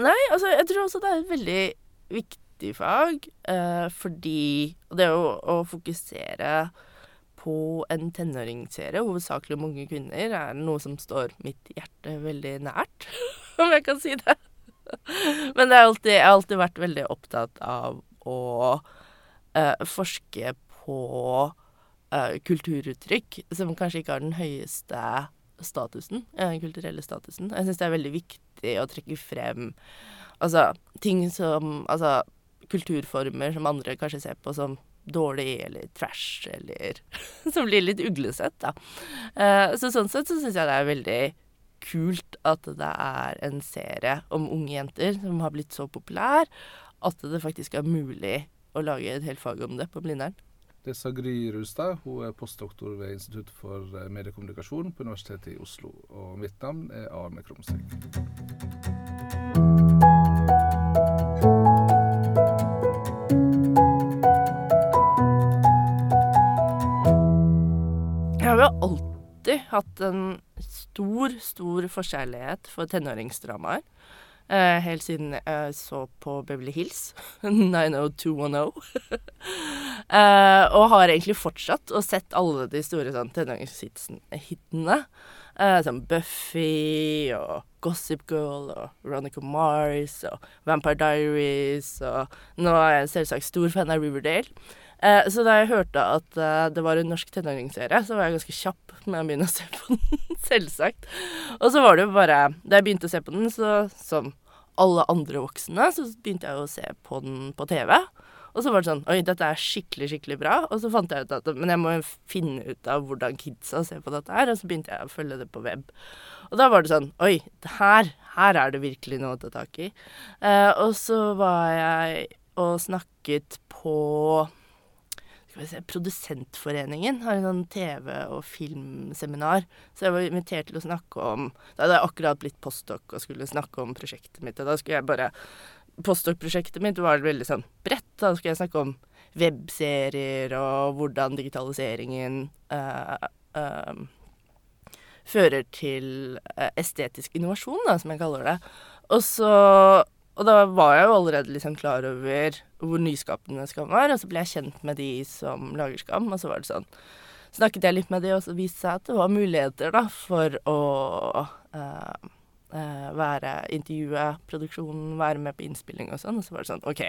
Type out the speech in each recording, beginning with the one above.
Nei, altså, jeg tror også det er et veldig viktig fag, eh, fordi det å, å fokusere på en tenåringsserie, hovedsakelig om unge kvinner, er noe som står mitt hjerte veldig nært, om jeg kan si det. Men det alltid, jeg har alltid vært veldig opptatt av å eh, forske på eh, kulturuttrykk som kanskje ikke har den høyeste statusen, den kulturelle statusen. Jeg syns det er veldig viktig å trekke frem altså ting som Altså kulturformer som andre kanskje ser på som dårlig eller trash, eller Som blir litt uglesett, da. Eh, så sånn sett så syns jeg det er veldig kult at det er en serie om unge jenter som har blitt så populær at det faktisk er mulig å lage et helt fag om det på Blindern. Det sa Gry Rustad. Hun er postdoktor ved Institutt for eh, mediekommunikasjon på Universitetet i Oslo. Og mitt navn er Arne Krumsvik. Jeg har jo alltid hatt en stor, stor forskjellighet for tenåringsdramaer. Eh, helt siden jeg så på Beverly Hills, 90210. eh, og har egentlig fortsatt og sett alle de store sånn, tenåringshitene. Eh, som Buffy og Gossip Girl og Veronica Mars og Vampire Diaries. Og nå er jeg selvsagt stor fan av Riverdale. Eh, så da jeg hørte at eh, det var en norsk tenåringsserie, så var jeg ganske kjapp med å begynne å se på den, selvsagt. Og så var det jo bare Da jeg begynte å se på den, så som alle andre voksne, så begynte jeg å se på den på TV. Og så var det sånn Oi, dette er skikkelig, skikkelig bra. Og så fant jeg ut at Men jeg må finne ut av hvordan kidsa ser på dette her. Og så begynte jeg å følge det på web. Og da var det sånn Oi, her, her er det virkelig noe å ta tak i. Eh, og så var jeg og snakket på Produsentforeningen har en sånn TV- og filmseminar. Så jeg var invitert til å snakke om Da hadde jeg akkurat blitt postdoc og skulle snakke om prosjektet mitt. Og da skulle jeg bare Postdoc-prosjektet mitt var veldig sånn bredt. Da skulle jeg snakke om webserier og hvordan digitaliseringen uh, uh, fører til uh, estetisk innovasjon, da, som jeg kaller det. Og så og da var jeg jo allerede liksom klar over hvor nyskapende Skam var, og så ble jeg kjent med de som lager Skam, og så var det sånn Snakket jeg litt med de, og så viste det seg at det var muligheter, da, for å uh, uh, være intervjue produksjonen, være med på innspilling og sånn. Og så var det sånn OK,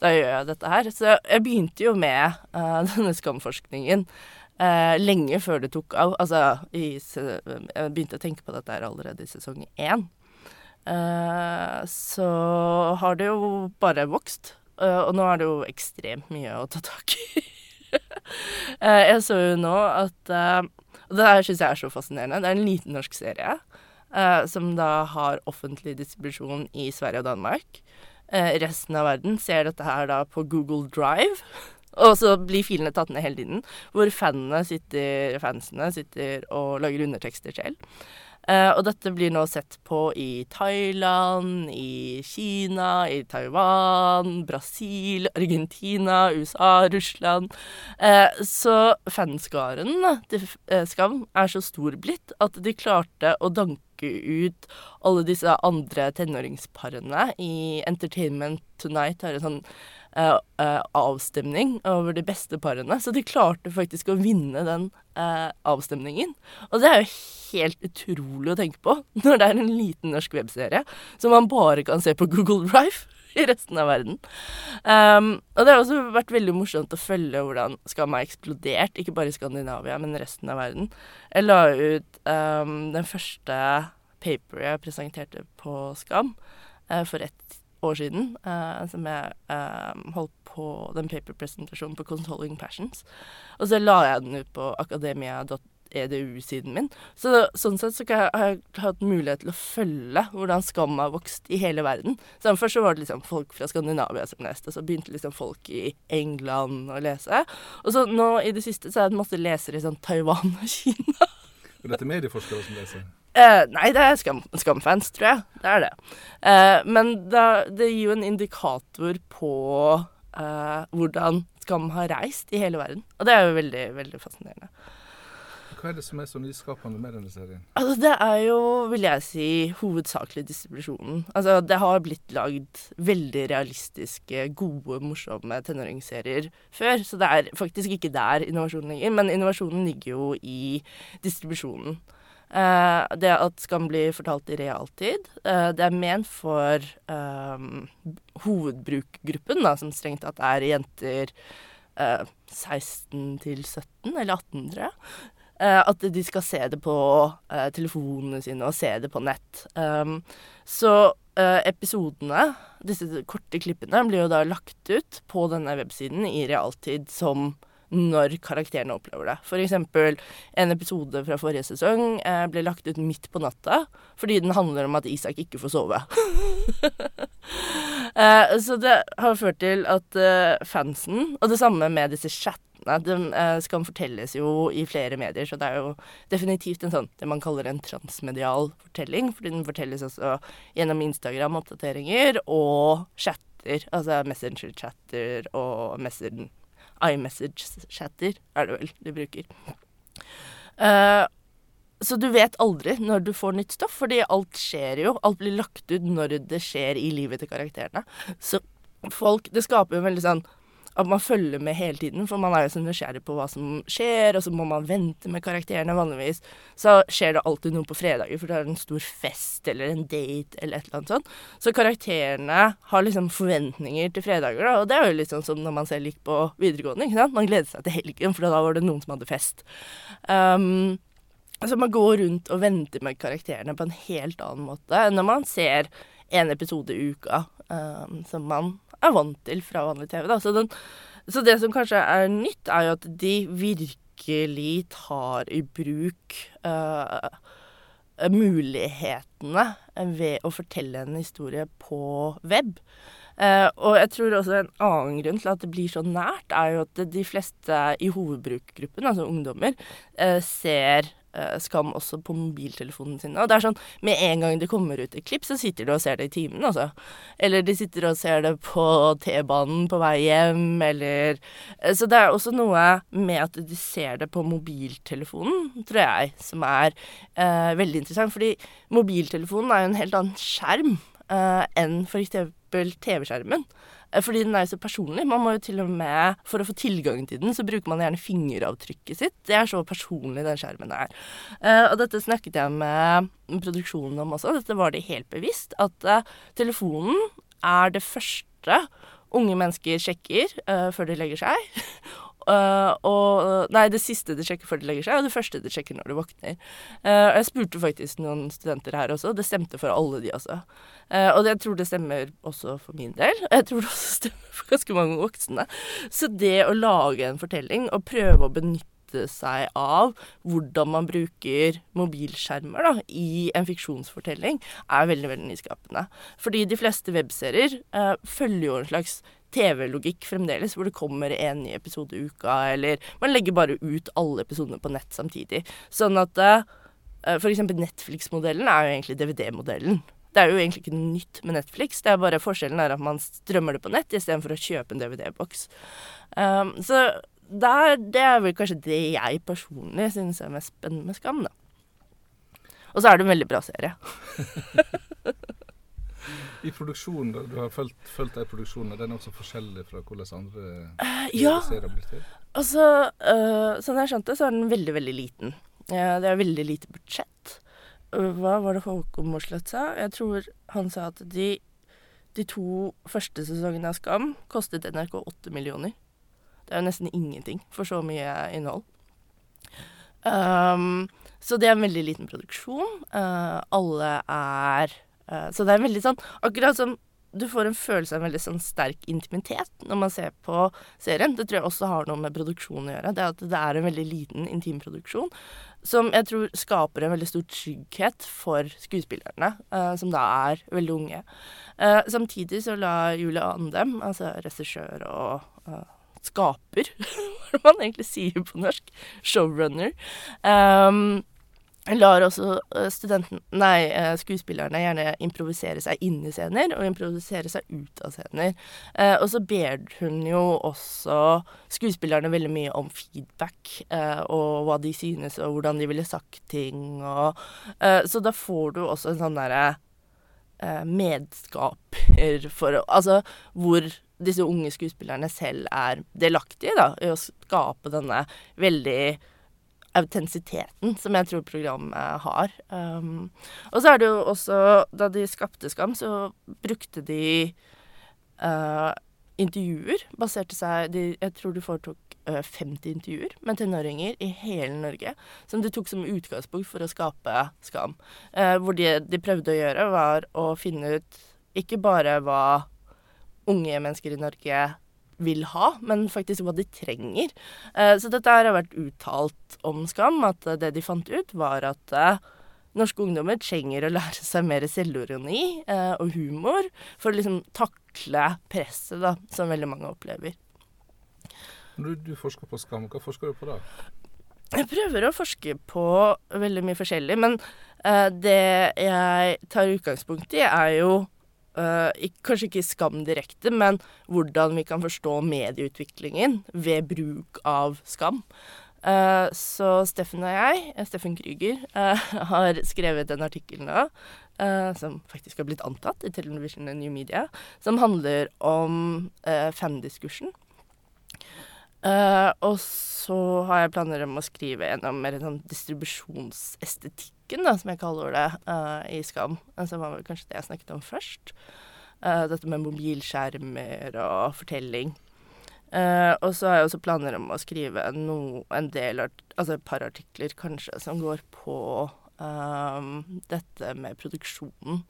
da gjør jeg dette her. Så jeg begynte jo med uh, denne Skam-forskningen. lenge før det tok av. Altså, i, jeg begynte å tenke på dette her allerede i sesong én. Uh, så har det jo bare vokst. Uh, og nå er det jo ekstremt mye å ta tak i. uh, jeg så jo nå at Og det her syns jeg er så fascinerende. Det er en liten norsk serie som da har offentlig distribusjon i Sverige og Danmark. resten av verden ser dette her da på Google Drive. Og så blir filene tatt ned hele tiden, hvor fanene sitter, fansene sitter og lager undertekster selv. Uh, og dette blir nå sett på i Thailand, i Kina, i Taiwan, Brasil, Argentina, USA, Russland. Uh, så fanskaren til uh, Skam er så stor blitt at de klarte å danke ut alle disse andre tenåringsparene i Entertainment Tonight. Har en sånn uh, uh, avstemning over de beste parene. Så de klarte faktisk å vinne den eh, avstemningen. Og det er jo helt utrolig å tenke på når det er en liten norsk webserie som man bare kan se på Google Drive i resten av verden. Um, og det har også vært veldig morsomt å følge hvordan Skam har eksplodert, ikke bare i Skandinavia, men resten av verden. Jeg la ut um, den første paperet jeg presenterte på Skam uh, for ett år siden, uh, som jeg uh, holdt på den paperpresentasjonen på Consoling Passions. Og så la jeg den ut på akademia.edu-siden min. Så sånn sett så har jeg hatt mulighet til å følge hvordan Skam har vokst i hele verden. Så Først så var det liksom folk fra Skandinavia som leste, så begynte liksom folk i England å lese. Og så nå i det siste så er det masse lesere i sånn Taiwan og Kina. Er dette medieforskere som leser? Uh, nei, det er skam, Skamfans, tror jeg. Det er det. Uh, men da, det gir jo en indikator på uh, hvordan Skam har reist i hele verden. Og det er jo veldig, veldig fascinerende. hva er det som er så nyskapende med denne serien? Altså, det er jo, vil jeg si, hovedsakelig distribusjonen. Altså, det har blitt lagd veldig realistiske, gode, morsomme tenåringsserier før, så det er faktisk ikke der innovasjonen ligger. Men innovasjonen ligger jo i distribusjonen. Uh, det at Skam blir fortalt i realtid, uh, det er ment for um, hovedbrukgruppen, da, som strengt tatt er jenter uh, 16 til 17, eller 18, tror jeg. at de skal se det på telefonene sine og se det på nett. Um, så episodene, disse korte klippene, blir jo da lagt ut på denne websiden i realtid som når karakterene opplever det. Eksempel en episode fra forrige sesong eh, ble lagt ut midt på natta fordi den handler om at Isak ikke får sove. eh, så det har ført til at eh, fansen, og det samme med disse chattene den eh, skal fortelles jo i flere medier, så det er jo definitivt en sånn det man kaller en transmedial fortelling. Fordi den fortelles også gjennom Instagram-oppdateringer og chatter, altså Messenger-chatter og Messenger iMessage-chatter, er det vel de bruker. Uh, så du vet aldri når du får nytt stoff, fordi alt skjer jo. Alt blir lagt ut når det skjer i livet til karakterene. Så folk Det skaper jo veldig sånn at man følger med hele tiden, for man er jo så nysgjerrig på hva som skjer, og så må man vente med karakterene. Vanligvis så skjer det alltid noe på fredager, for det er en stor fest eller en date eller et eller annet sånt. Så karakterene har liksom forventninger til fredager, da, og det er jo litt sånn som når man ser lik på videregående, ikke sant. Man gleder seg til helgen, for da var det noen som hadde fest. Um, Altså man går rundt og venter med karakterene på en helt annen måte enn når man ser en episode i uka, um, som man er vant til fra vanlig TV. Da. Så, den, så det som kanskje er nytt, er jo at de virkelig tar i bruk uh, mulighetene ved å fortelle en historie på web. Uh, og jeg tror også en annen grunn til at det blir så nært, er jo at de fleste i hovedbrukergruppen, altså ungdommer, uh, ser skam også på mobiltelefonen sin. Og det er sånn, Med en gang det kommer ut et klipp, så sitter de og ser det i timen, altså. Eller de sitter og ser det på T-banen på vei hjem, eller eh, Så det er også noe med at de ser det på mobiltelefonen, tror jeg, som er eh, veldig interessant. Fordi mobiltelefonen er jo en helt annen skjerm eh, enn f.eks. TV-skjermen. Eh, fordi den er jo så personlig. Man må jo til og med, For å få tilgang til den, så bruker man gjerne fingeravtrykket sitt. Det er så personlig den skjermen er. Uh, og dette snakket jeg med produksjonen om også. Dette var det helt bevisst. At uh, telefonen er det første unge mennesker sjekker uh, før de legger seg. Uh, og Nei, det siste de sjekker før de legger seg, og det første de sjekker når de våkner. Uh, jeg spurte faktisk noen studenter her også, og det stemte for alle de også. Uh, og jeg tror det stemmer også for min del. Og jeg tror det også stemmer for ganske mange voksne. Så det å lage en fortelling og prøve å benytte seg av hvordan man bruker mobilskjermer da, i en fiksjonsfortelling, er veldig veldig nyskapende. Fordi de fleste webserier følger jo en slags TV-logikk fremdeles, hvor det kommer en ny episode i uka, eller man legger bare ut alle episodene på nett samtidig. Sånn at uh, eksempel Netflix-modellen er jo egentlig DVD-modellen. Det er jo egentlig ikke noe nytt med Netflix, det er bare forskjellen er at man strømmer det på nett istedenfor å kjøpe en DVD-boks. Um, så der, det er vel kanskje det jeg personlig synes er mest spennende med Skam, da. Og så er det en veldig bra serie. I produksjonen, du har fulgt, de produksjonene, den er også forskjellig fra hvordan andre uh, ja. serier blir til? Altså, uh, sånn jeg skjønte, så er den veldig, veldig liten. Uh, det er veldig lite budsjett. hva var det Håkon Mosleth sa? Jeg tror han sa at de, de to første sesongene av Skam kostet NRK åtte millioner. Det er jo nesten ingenting for så mye innhold. Um, så det er en veldig liten produksjon. alle er Uh, så det er veldig sånn Akkurat som du får en følelse av en veldig sånn sterk intimitet når man ser på serien. Det tror jeg også har noe med produksjonen å gjøre. Det at det er en veldig liten intimproduksjon som jeg tror skaper en veldig stor trygghet for skuespillerne, uh, som da er veldig unge. Uh, samtidig så la Julie Andem, altså regissør og skaper, hva man egentlig sier på norsk, showrunner, um, lar også eh, studenten, nei, eh, skuespillerne gjerne improvisere seg inn i scener og improvisere seg ut av scener. Eh, og så ber hun jo også skuespillerne veldig mye om feedback eh, og hva de synes og hvordan de ville sagt ting. Og, eh, så da får du også en sånn derre eh, medskaper for Altså hvor disse unge skuespillerne selv er delaktige da, i å skape denne veldig autentisiteten som jeg tror programmet har. Um, og så er det jo også Da de skapte Skam, så brukte de uh, intervjuer. Baserte seg de, Jeg tror de foretok uh, 50 intervjuer med tenåringer i hele Norge. Som de tok som utgangspunkt for å skape Skam. Uh, hvor det de prøvde å gjøre, var å finne ut ikke bare hva unge mennesker i Norge vil ha, men faktisk hva de trenger. Eh, så dette har vært uttalt om Skam, at det de fant ut, var at eh, norske ungdommer trenger å lære seg mer selvironi eh, og humor for å liksom takle presset da, som veldig mange opplever. Du, du forsker på Skam. Hva forsker du på da? Jeg prøver å forske på veldig mye forskjellig, men det jeg tar utgangspunkt i, er jo Uh, kanskje ikke skam direkte, men hvordan vi kan forstå medieutviklingen ved bruk av skam. Uh, så Steffen og jeg, eh, Steffen Krüger, uh, har skrevet en artikkel nå, som faktisk har blitt antatt i Television and New Media, som handler om fandiskursen. og så har jeg planer om å skrive en mer sånn distribusjonsestetikk da, som jeg kaller det, uh, i Skam. Som var kanskje det jeg snakket om først. Uh, dette med mobilskjermer og fortelling. Uh, og så har jeg også planer om å skrive no, en del altså et par artikler kanskje som går på dette med produksjonen.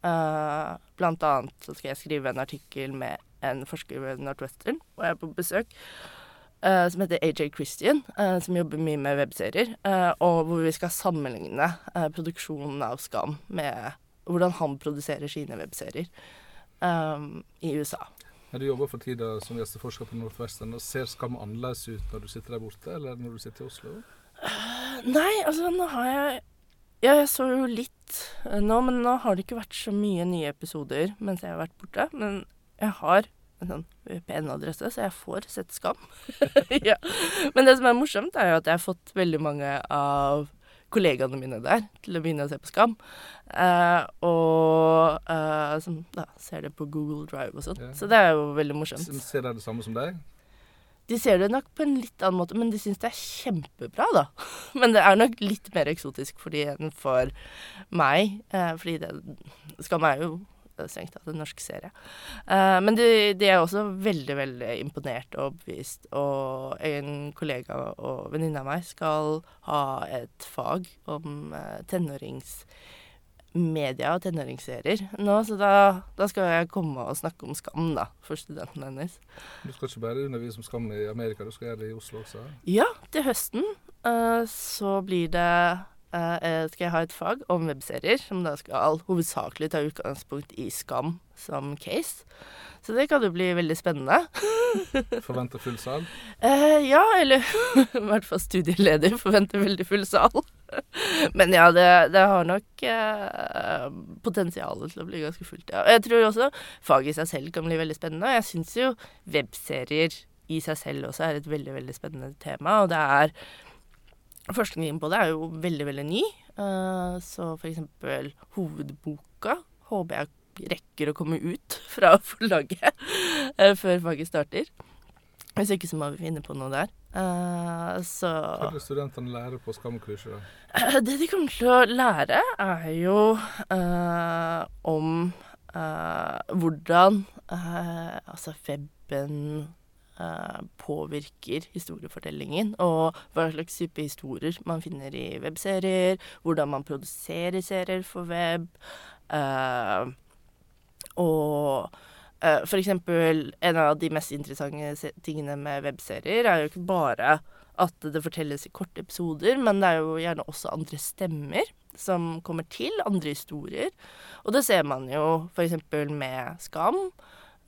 Blant annet så skal jeg skrive en artikkel med en forsker ved Northwestern, og jeg er på besøk. Uh, som heter AJ Christian, uh, som jobber mye med webserier. Uh, og hvor vi skal sammenligne produksjonen av Skam med hvordan han produserer sine webserier i USA. Du jobber for tida som gjesteforsker på og Ser Skam annerledes ut når du sitter der borte, eller når du sitter i Oslo? nei, altså nå har jeg Ja, jeg så jo litt nå, men nå har det ikke vært så mye nye episoder mens jeg har vært borte. Men jeg har en sånn VPN-adresse, så jeg får sett Skam. ja. Men det som er morsomt, er jo at jeg har fått veldig mange av kollegaene mine der til å begynne å se på Skam. Uh, og uh, som da ser det på Google Drive og sånn. Ja. Så det er jo veldig morsomt. Ser de det samme som deg? De ser det nok på en litt annen måte, men de syns det er kjempebra, da. Men det er nok litt mer eksotisk for de enn for meg. Uh, fordi det Skam er jo strengt tatt en norsk serie. Uh, men de, de, er også veldig, veldig imponert og overbevist. Og en kollega og venninne av meg skal ha et fag om uh, tenåringsmedia og tenåringsserier nå, så da, da, skal jeg komme og snakke om Skam, da, for studenten hennes. Du skal ikke bare undervise om Skam i Amerika, du skal gjøre det i Oslo også? Ja, til høsten uh, så blir det skal jeg ha et fag om webserier, som da skal hovedsakelig ta utgangspunkt i Skam som case. Så det kan jo bli veldig spennende. forventer full sal? Uh, ja, eller i hvert fall studieleder forventer veldig full sal. Men ja, det, det har nok eh, potensialet til å bli ganske fullt, ja. Jeg tror også faget i seg selv kan bli veldig spennende. Jeg syns jo webserier i seg selv også er et veldig, veldig spennende tema. Og det er Forskningen på det er jo veldig, veldig ny. Uh, så for eksempel hovedboka håper jeg rekker å komme ut fra forlaget uh, før faget starter. Hvis ikke så må vi finne på noe der. Uh, så Hva det studentene lærer på Skamkurset? Uh, det de kommer til å lære, er jo uh, om hvordan altså Eh, påvirker historiefortellingen, og hva slags type historier man finner i webserier, hvordan man produserer serier for web, uh, og uh, for eksempel en av de mest interessante tingene med webserier er jo ikke bare at det fortelles i korte episoder, men det er jo gjerne også andre stemmer som kommer til, andre historier. Og det ser man jo f.eks. med Skam.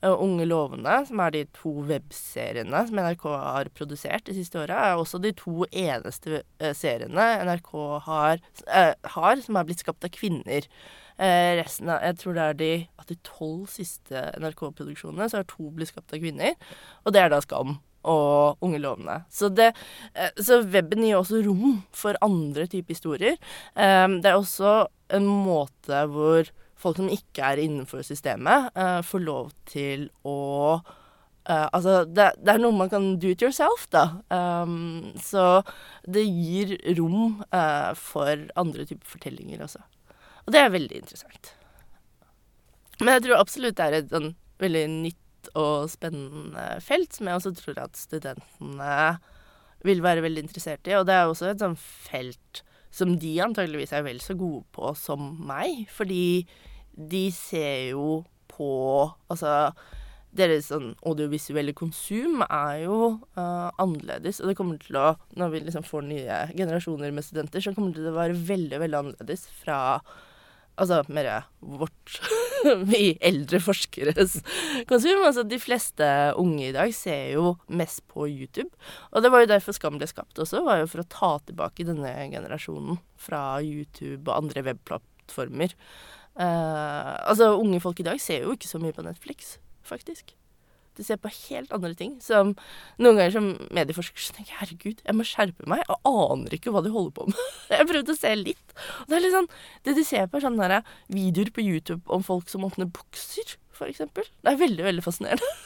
Uh, Unge lovende, som er de to webseriene som NRK har produsert de siste åra, er også de to eneste uh, seriene NRK har, uh, har, som er blitt skapt av kvinner. resten av Jeg tror det er de at de tolv siste NRK-produksjonene, så har to blitt skapt av kvinner. Og det er da Skam og Unge lovende. Så, det, så weben gir også rom for andre typer historier. det er også en måte hvor folk som ikke er innenfor systemet, uh, får lov til å uh, Altså, det, det, er noe man kan do it yourself, da. Um, så det gir rom uh, for andre typer fortellinger også. Og det er veldig interessant. Men jeg tror absolutt det er et sånn veldig nytt og spennende felt, som jeg også tror at studentene vil være veldig interessert i. Og det er også et sånn felt som de antageligvis er vel så gode på som meg, fordi de ser jo på Altså deres sånn audiovisuelle konsum er jo uh, annerledes. Og det kommer til å Når vi liksom får nye generasjoner med studenter, så kommer det til å være veldig, veldig annerledes fra Altså mer vårt Vi eldre forskeres konsum. Altså de fleste unge i dag ser jo mest på YouTube. Og det var jo derfor Skam ble skapt også, var jo for å ta tilbake denne generasjonen fra YouTube og andre webplattformer. Uh, altså, unge folk i dag ser jo ikke så mye på Netflix, faktisk. De ser på helt andre ting. Som noen ganger som medieforsker så tenker jeg herregud, jeg må skjerpe meg. Jeg aner ikke hva de holder på med. jeg prøvde å se litt. Og det er litt sånn, det de ser på, er sånne videoer på YouTube om folk som åpner bukser, f.eks. Det er veldig, veldig fascinerende.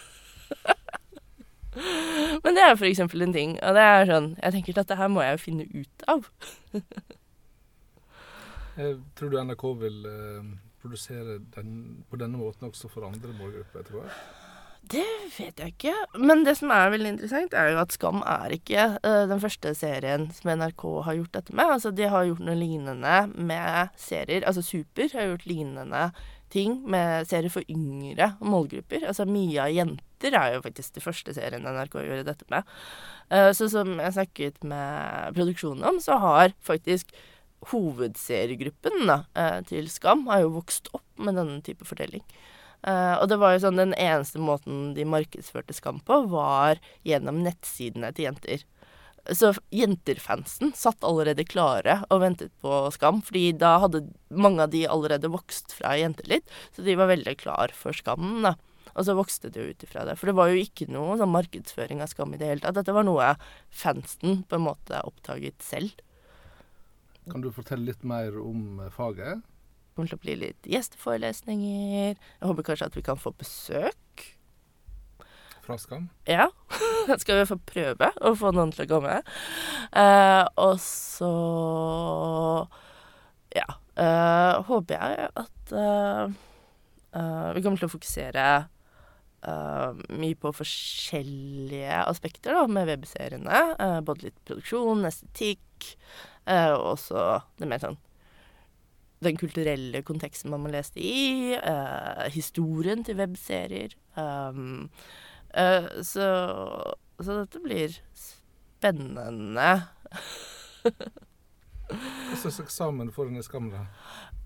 Men det er for eksempel en ting. Og det er sånn Jeg tenker at det her må jeg jo finne ut av. Tror du NRK vil uh, produsere den, på denne måten også for andre målgrupper etter hvert? Det vet jeg ikke. Men det som er veldig interessant, er jo at Skam er ikke uh, den første serien som NRK har gjort dette med. Altså, de har gjort noe lignende med serier. Altså Super har gjort lignende ting med serier for yngre målgrupper. Altså Mia jenter er jo faktisk de første serien NRK gjorde dette med. Uh, så som jeg snakket med produksjonen om, så har faktisk hovedseriegruppen eh, til Skam har jo vokst opp med denne type fortelling. Uh, og det var jo sånn den eneste måten de markedsførte Skam på, var gjennom nettsidene til jenter. Så jenterfansen satt allerede klare og ventet på Skam, fordi da hadde mange av de allerede vokst fra jenter litt, så de var veldig klar for Skam, da. Og så vokste det jo ut ifra det. For det var jo ikke noe sånn markedsføring av Skam i det hele tatt. Dette var noe fansen på en måte oppdaget selv. Kan du fortelle litt mer om eh, faget? Kommer til å bli litt gjesteforelesninger. Jeg håper kanskje at vi kan få besøk. Fra Skam? Ja. Skal vi få prøve å få noen til å komme. Uh, og så Ja. Uh, håper jeg at uh, vi kommer til å fokusere mye på forskjellige aspekter da, med webseriene. både litt produksjon, estetikk. Uh, og også det mer sånn Den kulturelle konteksten man må lese det i. Uh, historien til webserier. Um, uh, så, så dette blir spennende. Hva slags eksamen får en i Skam, da?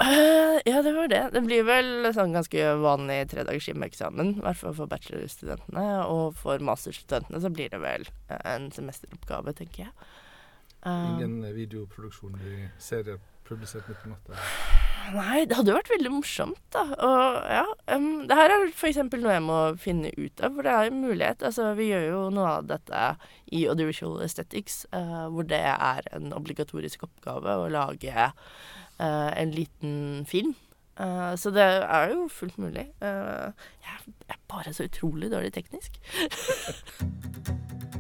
Uh, ja, det var det. Det blir vel sånn ganske vanlig tredagers hjemmeeksamen. I hvert fall for bachelorstudentene. Og for masterstudentene så blir det vel en semesteroppgave, tenker jeg. Um, Ingen videoproduksjon i serier publisert midt på natta? Nei, det hadde jo vært veldig morsomt, da. Og ja, um, det her er f.eks. noe jeg må finne ut av, for det er en mulighet. Altså, vi gjør jo noe av dette i Audiovisual Aesthetics, uh, hvor det er en obligatorisk oppgave å lage uh, en liten film. Uh, så det er jo fullt mulig. jeg er bare så utrolig dårlig teknisk.